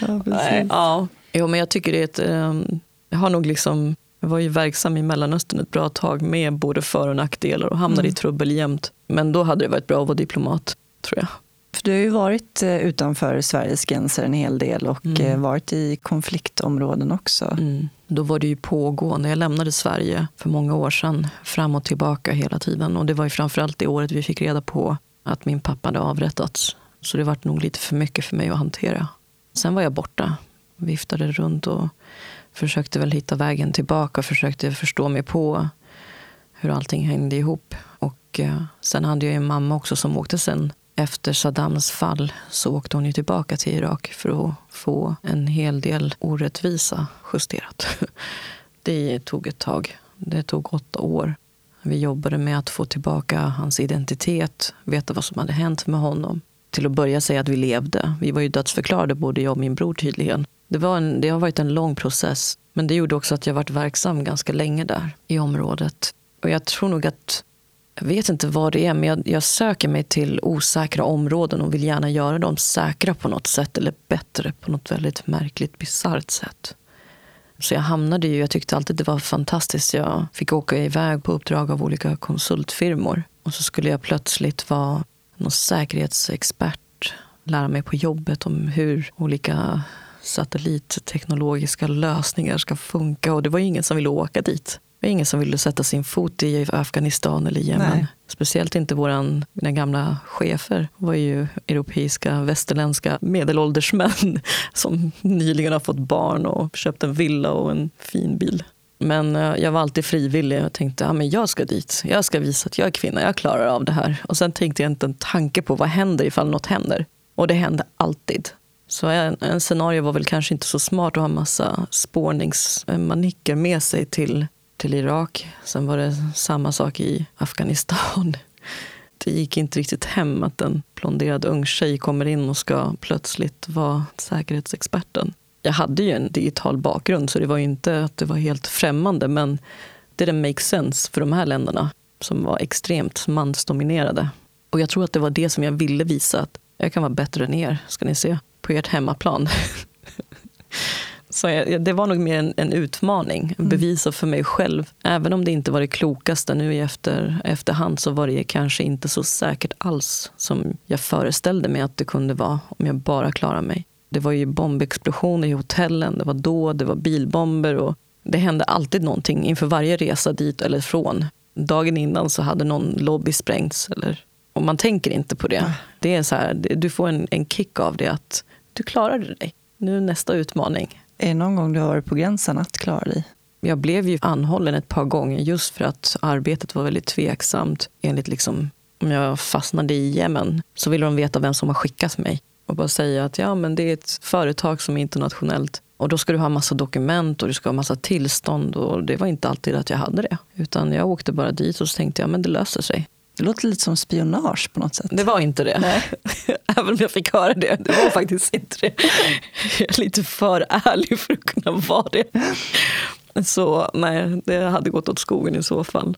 ja, precis. Ja. Jo, men jag tycker det är ett... Um, jag har nog liksom... Jag var ju verksam i Mellanöstern ett bra tag med både för och nackdelar och hamnade mm. i trubbel jämt. Men då hade det varit bra att vara diplomat, tror jag. För du har ju varit eh, utanför Sveriges gränser en hel del och mm. Eh, varit i konfliktområden också. Mm. Då var det ju pågående. Jag lämnade Sverige för många år sedan, fram och tillbaka hela tiden. Och det var ju framförallt det året vi fick reda på att min pappa hade avrättats. Så det var nog lite för mycket för mig att hantera. Sen var jag borta, viftade runt och försökte väl hitta vägen tillbaka och försökte förstå mig på hur allting hängde ihop. Och eh, sen hade jag en mamma också som åkte sen efter Saddams fall så åkte hon ju tillbaka till Irak för att få en hel del orättvisa justerat. Det tog ett tag. Det tog åtta år. Vi jobbade med att få tillbaka hans identitet, veta vad som hade hänt med honom. Till att börja säga att vi levde. Vi var ju dödsförklarade, både jag och min bror tydligen. Det, var en, det har varit en lång process. Men det gjorde också att jag varit verksam ganska länge där i området. Och jag tror nog att jag vet inte vad det är, men jag, jag, söker mig till osäkra områden och vill gärna göra dem säkra på något sätt eller bättre på något väldigt märkligt, bisarrt sätt. Så jag hamnade ju, jag tyckte alltid det var fantastiskt. Jag fick åka iväg på uppdrag av olika konsultfirmor och så skulle jag plötsligt vara någon säkerhetsexpert, lära mig på jobbet om hur olika satellitteknologiska lösningar ska funka och det var ju ingen som ville åka dit var ingen som ville sätta sin fot i Afghanistan eller Jemen. Nej. Speciellt inte våran, mina gamla chefer var ju europeiska, västerländska medelålders män som nyligen har fått barn och köpt en villa och en fin bil. Men eh, jag var alltid frivillig och tänkte att ja, jag ska dit. Jag ska visa att jag är kvinna, jag klarar av det här. Och sen tänkte jag inte en tanke på vad händer ifall något händer. Och det hände alltid. Så en, en scenario var väl kanske inte så smart att ha massa spårningsmanicker med sig till till Irak. Sen var det samma sak i Afghanistan. Det gick inte riktigt hem att en blonderad ung tjej kommer in och ska plötsligt vara säkerhetsexperten. Jag hade ju en digital bakgrund så det var inte att det var helt främmande men det didn't make sense för de här länderna som var extremt mansdominerade. Och jag tror att det var det som jag ville visa att jag kan vara bättre än er, ska ni se, på ert hemmaplan. Så jag, det var nog mer en, en utmaning, mm. bevisa för mig själv. Även om det inte var det klokaste nu i efter, efterhand så var det kanske inte så säkert alls som jag föreställde mig att det kunde vara om jag bara klarade mig. Det var ju bombexplosioner i hotellen, det var då, det var bilbomber och det hände alltid någonting inför varje resa dit eller från. Dagen innan så hade någon lobby sprängts. Eller, och man tänker inte på det. det är så här, du får en, en kick av det att du klarade dig. Nu nästa utmaning. Är det någon gång du har varit på gränsen att klara dig? Jag blev ju anhållen ett par gånger just för att arbetet var väldigt tveksamt. Enligt liksom, om jag fastnade i Jemen så ville de veta vem som har skickat mig. Och bara säga att ja, men det är ett företag som är internationellt. Och då ska du ha massa dokument och du ska ha massa tillstånd. Och det var inte alltid att jag hade det. Utan jag åkte bara dit och så tänkte jag men det löser sig. Det låter lite som spionage på något sätt. Det var inte det. Nej. Även om jag fick höra det. Det var faktiskt inte det. Jag är lite för ärlig för att kunna vara det. Så nej, det hade gått åt skogen i så fall.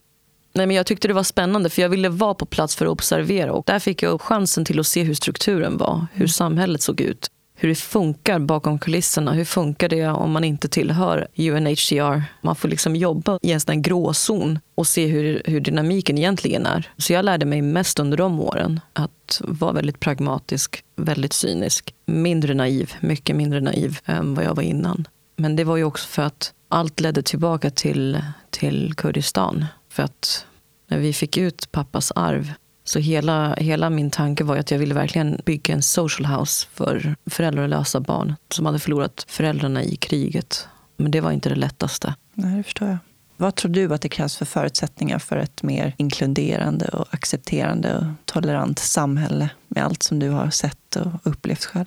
Nej, men jag tyckte det var spännande för jag ville vara på plats för att observera. Och där fick jag chansen till att se hur strukturen var, hur samhället såg ut hur det funkar bakom kulisserna. Hur funkar det om man inte tillhör UNHCR? Man får liksom jobba i en sån gråzon och se hur, hur dynamiken egentligen är. Så jag lärde mig mest under de åren att vara väldigt pragmatisk, väldigt cynisk. Mindre naiv, mycket mindre naiv än vad jag var innan. Men det var ju också för att allt ledde tillbaka till, till Kurdistan. För att när vi fick ut pappas arv så hela, hela min tanke var att jag ville verkligen bygga en social house för föräldralösa barn som hade förlorat föräldrarna i kriget. Men det var inte det lättaste. Nej, det förstår jag. Vad tror du att det krävs för förutsättningar för ett mer inkluderande och accepterande och tolerant samhälle med allt som du har sett och upplevt själv?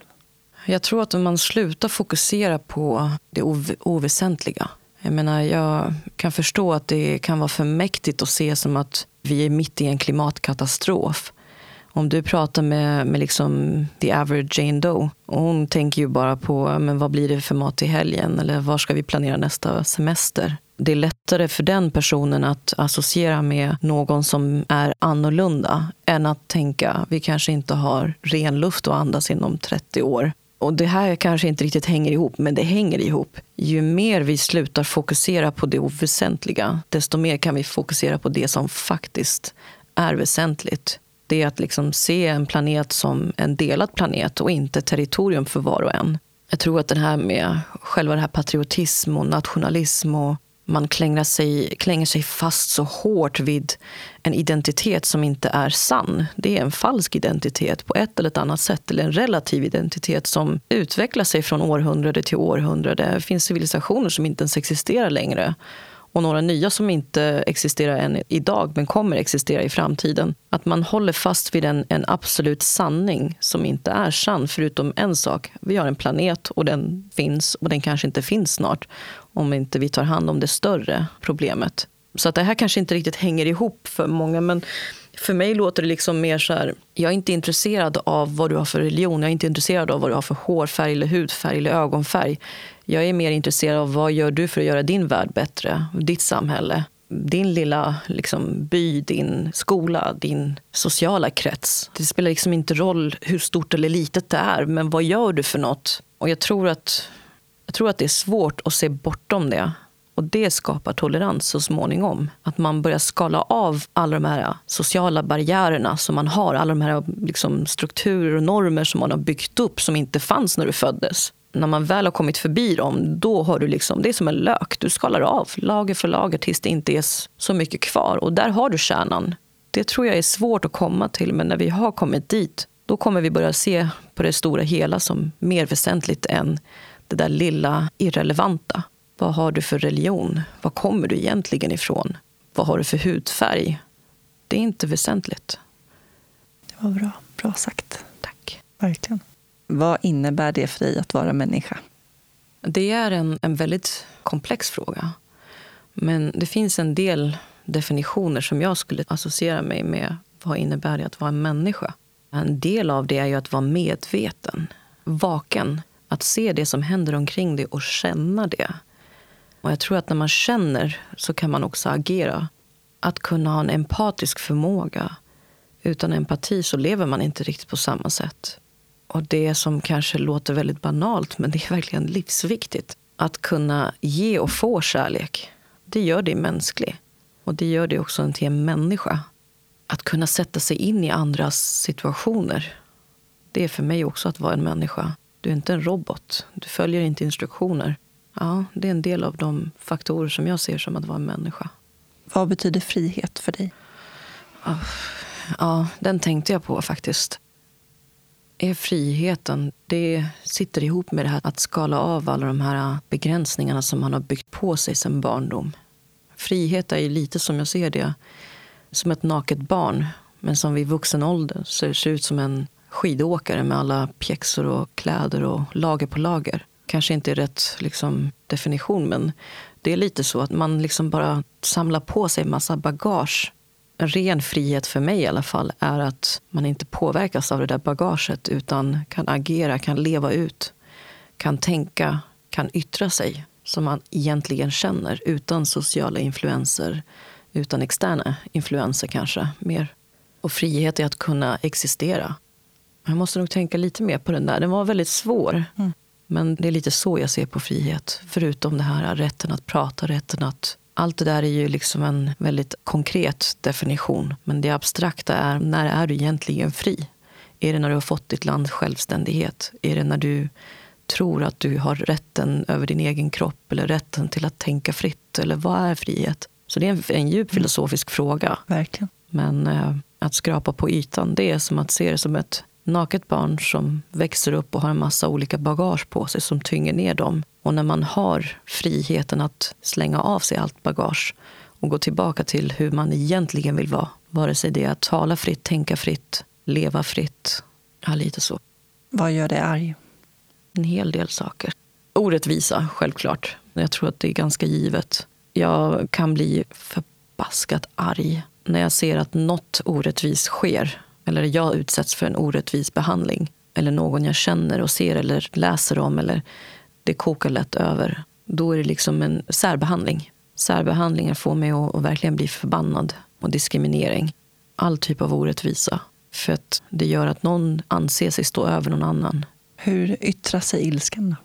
Jag tror att om man slutar fokusera på det ov oväsentliga. Jag menar, jag kan förstå att det kan vara för mäktigt att se som att vi är mitt i en klimatkatastrof. Om du pratar med, med liksom the average Jane Doe och hon tänker ju bara på men vad blir det för mat till helgen eller var ska vi planera nästa semester. Det är lättare för den personen att associera med någon som är annorlunda än att tänka vi kanske inte har ren luft att andas inom 30 år. Och det här kanske inte riktigt hänger ihop, men det hänger ihop. Ju mer vi slutar fokusera på det oväsentliga, desto mer kan vi fokusera på det som faktiskt är väsentligt. Det är att liksom se en planet som en delad planet och inte territorium för var och en. Jag tror att det här med själva det här patriotism och nationalism och man klänger sig, klänger sig fast så hårt vid en identitet som inte är sann. Det är en falsk identitet på ett eller ett annat sätt, eller en relativ identitet som utvecklar sig från århundrade till århundrade. Det finns civilisationer som inte ens existerar längre och några nya som inte existerar än idag men kommer existera i framtiden. Att man håller fast vid en, en absolut sanning som inte är sann, förutom en sak. Vi har en planet och den finns och den kanske inte finns snart om inte vi tar hand om det större problemet. Så att det här kanske inte riktigt hänger ihop för många. Men för mig låter det liksom mer så här, jag är inte intresserad av vad du har för religion, jag är inte intresserad av vad du har för hårfärg, eller hudfärg eller ögonfärg. Jag är mer intresserad av vad gör du för att göra din värld bättre, ditt samhälle, din lilla liksom, by, din skola, din sociala krets. Det spelar liksom inte roll hur stort eller litet det är, men vad gör du för något? Och jag tror att, jag tror att det är svårt att se bortom det. Och det skapar tolerans så småningom. Att man börjar skala av alla de här sociala barriärerna som man har. Alla de här liksom strukturer och normer som man har byggt upp som inte fanns när du föddes. När man väl har kommit förbi dem, då har du liksom, det är som en lök. Du skalar av lager för lager tills det inte är så mycket kvar. Och där har du kärnan. Det tror jag är svårt att komma till, men när vi har kommit dit, då kommer vi börja se på det stora hela som mer väsentligt än det där lilla irrelevanta. Vad har du för religion? Var kommer du egentligen ifrån? Vad har du för hudfärg? Det är inte väsentligt. Det var bra. Bra sagt. Tack. Verkligen. Vad innebär det för dig att vara människa? Det är en, en väldigt komplex fråga. Men det finns en del definitioner som jag skulle associera mig med. Vad innebär det att vara en människa? En del av det är ju att vara medveten, vaken. Att se det som händer omkring dig och känna det. Och jag tror att när man känner så kan man också agera. Att kunna ha en empatisk förmåga. Utan empati så lever man inte riktigt på samma sätt. Och det som kanske låter väldigt banalt, men det är verkligen livsviktigt. Att kunna ge och få kärlek, det gör dig mänsklig. Och det gör dig också till en människa. Att kunna sätta sig in i andras situationer, det är för mig också att vara en människa. Du är inte en robot. Du följer inte instruktioner. Ja, det är en del av de faktorer som jag ser som att vara en människa. Vad betyder frihet för dig? Ja, ja den tänkte jag på faktiskt. Är friheten, det sitter ihop med det här att skala av alla de här begränsningarna som man har byggt på sig sedan barndom. Frihet är lite som jag ser det, som ett naket barn men som vid vuxen ålder ser ut som en skidåkare med alla pjäxor och kläder och lager på lager kanske inte är rätt liksom, definition, men det är lite så att man liksom bara samlar på sig massa bagage. En ren frihet för mig i alla fall är att man inte påverkas av det där bagaget utan kan agera, kan leva ut, kan tänka, kan yttra sig som man egentligen känner utan sociala influenser, utan externa influenser kanske mer. Och frihet är att kunna existera. Jag måste nog tänka lite mer på den där. Den var väldigt svår. Mm. Men det är lite så jag ser på frihet. Förutom det här rätten att prata, rätten att... Allt det där är ju liksom en väldigt konkret definition. Men det abstrakta är, när är du egentligen fri? Är det när du har fått ditt lands självständighet? Är det när du tror att du har rätten över din egen kropp eller rätten till att tänka fritt? Eller vad är frihet? Så det är en, en djup filosofisk mm. fråga. Verkligen. Men eh, att skrapa på ytan, det är som att se det som ett naket barn som växer upp och har en massa olika bagage på sig som tynger ner dem. Och när man har friheten att slänga av sig allt bagage och gå tillbaka till hur man egentligen vill vara, vare sig det är att tala fritt, tänka fritt, leva fritt. Ja, lite så. Vad gör dig arg? En hel del saker. Orättvisa, självklart. Jag tror att det är ganska givet. Jag kan bli förbaskat arg när jag ser att något orättvist sker eller jag utsätts för en orättvis behandling eller någon jag känner och ser eller läser om eller det kokar lätt över. Då är det liksom en särbehandling. Särbehandlingar får mig att, att verkligen bli förbannad och diskriminering. All typ av orättvisa. För att det gör att någon anser sig stå över någon annan. Hur yttrar sig ilskan då?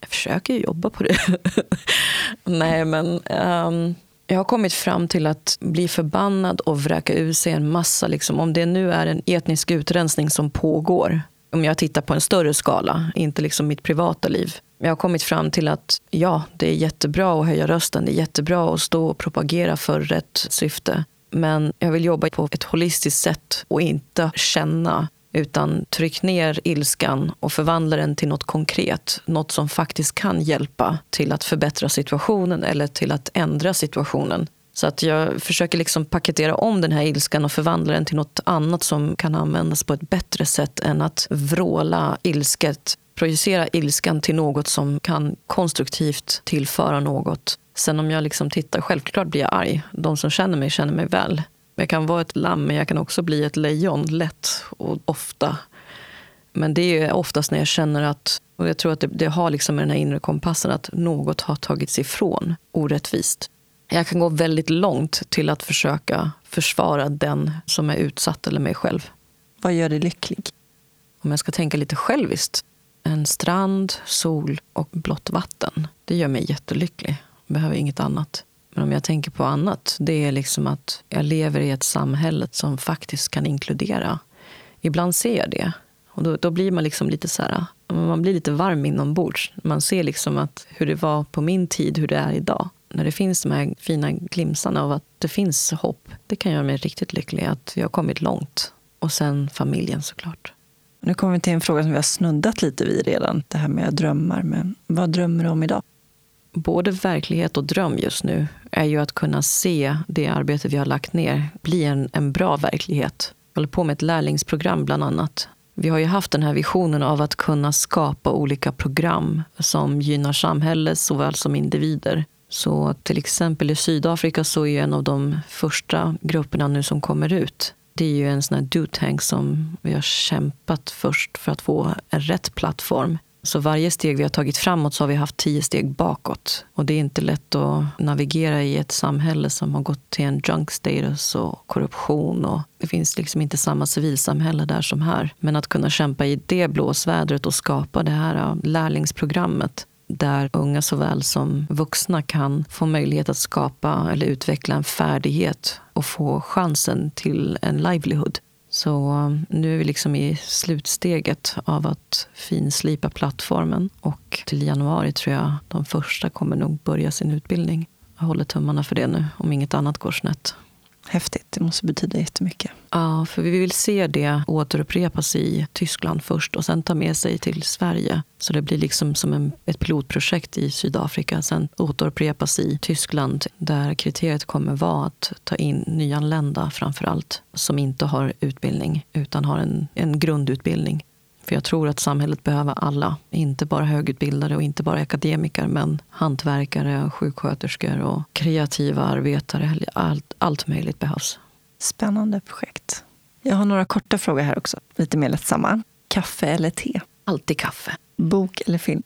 Jag försöker jobba på det. Nej, men um, jag har kommit fram till att bli förbannad och vräka ur sig en massa, liksom, om det nu är en etnisk utrensning som pågår, om jag tittar på en större skala, inte liksom mitt privata liv. Jag har kommit fram till att ja, det är jättebra att höja rösten, det är jättebra att stå och propagera för rätt syfte. Men jag vill jobba på ett holistiskt sätt och inte känna utan tryck ner ilskan och förvandla den till något konkret. Något som faktiskt kan hjälpa till att förbättra situationen eller till att ändra situationen. Så att jag försöker liksom paketera om den här ilskan och förvandla den till något annat som kan användas på ett bättre sätt än att vråla ilsket. Projicera ilskan till något som kan konstruktivt tillföra något. Sen om jag liksom tittar, självklart blir jag arg. De som känner mig känner mig väl. Jag kan vara ett lamm, men jag kan också bli ett lejon lätt och ofta. Men det är oftast när jag känner att, och jag tror att det, det har liksom med den här inre kompassen, att något har tagits ifrån orättvist. Jag kan gå väldigt långt till att försöka försvara den som är utsatt eller mig själv. Vad gör dig lycklig? Om jag ska tänka lite själviskt. En strand, sol och blått vatten. Det gör mig jättelycklig. Jag behöver inget annat. Men om jag tänker på annat, det är liksom att jag lever i ett samhälle som faktiskt kan inkludera. Ibland ser jag det. Och då, då blir man liksom lite så här, man blir lite varm inombords. Man ser liksom att hur det var på min tid, hur det är idag. När det finns de här fina glimsarna av att det finns hopp, det kan göra mig riktigt lycklig. Att jag har kommit långt. Och sen familjen såklart. Nu kommer vi till en fråga som vi har snuddat lite vid redan. Det här med drömmar. Men vad drömmer du om idag? Både verklighet och dröm just nu är ju att kunna se det arbete vi har lagt ner bli en, en bra verklighet. Jag håller på med ett lärlingsprogram bland annat. Vi har ju haft den här visionen av att kunna skapa olika program som gynnar samhället såväl som individer. Så till exempel i Sydafrika så är en av de första grupperna nu som kommer ut det är ju en sån här do-tank som vi har kämpat först för att få en rätt plattform så varje steg vi har tagit framåt så har vi haft tio steg bakåt. Och det är inte lätt att navigera i ett samhälle som har gått till en junk status och korruption. Och det finns liksom inte samma civilsamhälle där som här. Men att kunna kämpa i det blåsvädret och skapa det här lärlingsprogrammet där unga såväl som vuxna kan få möjlighet att skapa eller utveckla en färdighet och få chansen till en livelihood så um, nu är vi liksom i slutsteget av att finslipa plattformen och till januari tror jag de första kommer nog börja sin utbildning. Jag håller tummarna för det nu, om inget annat går snett. Häftigt, det måste betyda jättemycket. Ja, för vi vill se det återupprepas i Tyskland först och sen ta med sig till Sverige. Så det blir liksom som en, ett pilotprojekt i Sydafrika, sen återupprepas i Tyskland där kriteriet kommer vara att ta in nyanlända framför allt, som inte har utbildning utan har en, en grundutbildning. För jag tror att samhället behöver alla, inte bara högutbildade och inte bara akademiker, men hantverkare, sjuksköterskor och kreativa arbetare. Allt, allt möjligt behövs. Spännande projekt. Jag har några korta frågor här också, lite mer lättsamma. Kaffe eller te? Alltid kaffe. Bok eller film?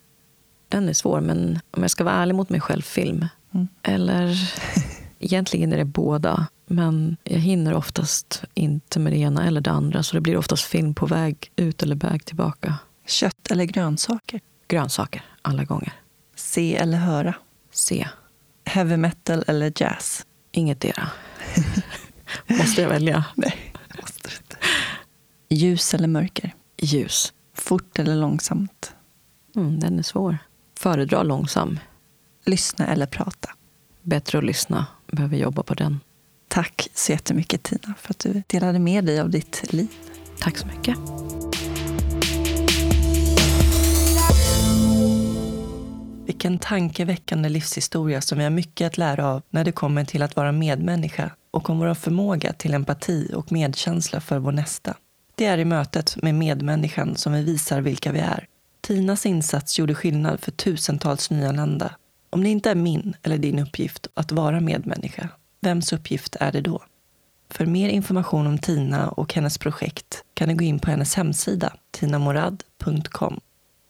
Den är svår, men om jag ska vara ärlig mot mig själv, film. Mm. Eller egentligen är det båda. Men jag hinner oftast inte med det ena eller det andra så det blir oftast film på väg ut eller väg tillbaka. Kött eller grönsaker? Grönsaker, alla gånger. Se eller höra? Se. Heavy metal eller jazz? Ingetdera. måste jag välja? Nej, måste du inte. Ljus eller mörker? Ljus. Fort eller långsamt? Mm, den är svår. Föredra långsam. Lyssna eller prata? Bättre att lyssna. Behöver jobba på den. Tack så jättemycket Tina för att du delade med dig av ditt liv. Tack så mycket. Vilken tankeväckande livshistoria som vi har mycket att lära av när det kommer till att vara medmänniska och om vår förmåga till empati och medkänsla för vår nästa. Det är i mötet med medmänniskan som vi visar vilka vi är. Tinas insats gjorde skillnad för tusentals nyanlända. Om det inte är min eller din uppgift att vara medmänniska, vems uppgift är det då? För mer information om Tina och hennes projekt kan ni gå in på hennes hemsida, tinamorad.com.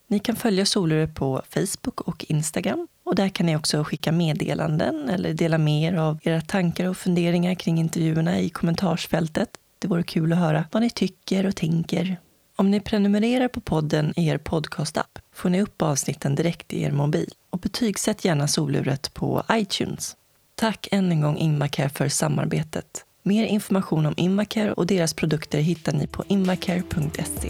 Ni kan följa Soluret på Facebook och Instagram och där kan ni också skicka meddelanden eller dela med er av era tankar och funderingar kring intervjuerna i kommentarsfältet. Det vore kul att höra vad ni tycker och tänker. Om ni prenumererar på podden i er podcastapp får ni upp avsnitten direkt i er mobil och betygsätt gärna Soluret på iTunes. Tack än en gång Invacare för samarbetet. Mer information om Invacare och deras produkter hittar ni på invacare.se.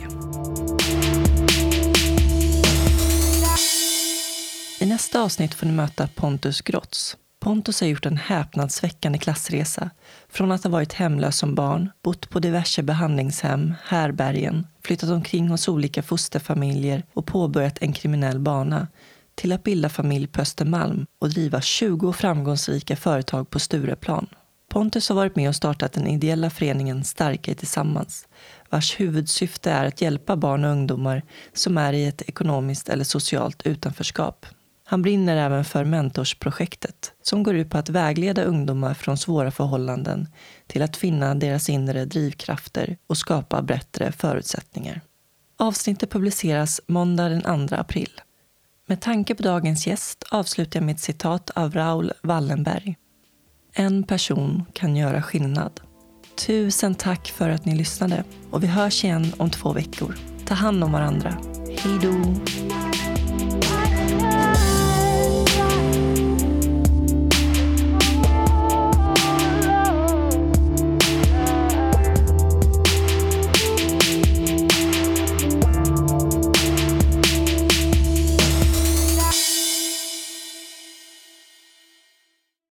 I nästa avsnitt får ni möta Pontus Grotz. Pontus har gjort en häpnadsväckande klassresa. Från att ha varit hemlös som barn, bott på diverse behandlingshem, härbergen, flyttat omkring hos olika fosterfamiljer och påbörjat en kriminell bana till att bilda familj på Östermalm och driva 20 framgångsrika företag på Stureplan. Pontus har varit med och startat den ideella föreningen Starka Tillsammans vars huvudsyfte är att hjälpa barn och ungdomar som är i ett ekonomiskt eller socialt utanförskap. Han brinner även för Mentorsprojektet som går ut på att vägleda ungdomar från svåra förhållanden till att finna deras inre drivkrafter och skapa bättre förutsättningar. Avsnittet publiceras måndag den 2 april. Med tanke på dagens gäst avslutar jag med ett citat av Raoul Wallenberg. En person kan göra skillnad. Tusen tack för att ni lyssnade och vi hörs igen om två veckor. Ta hand om varandra. Hej då!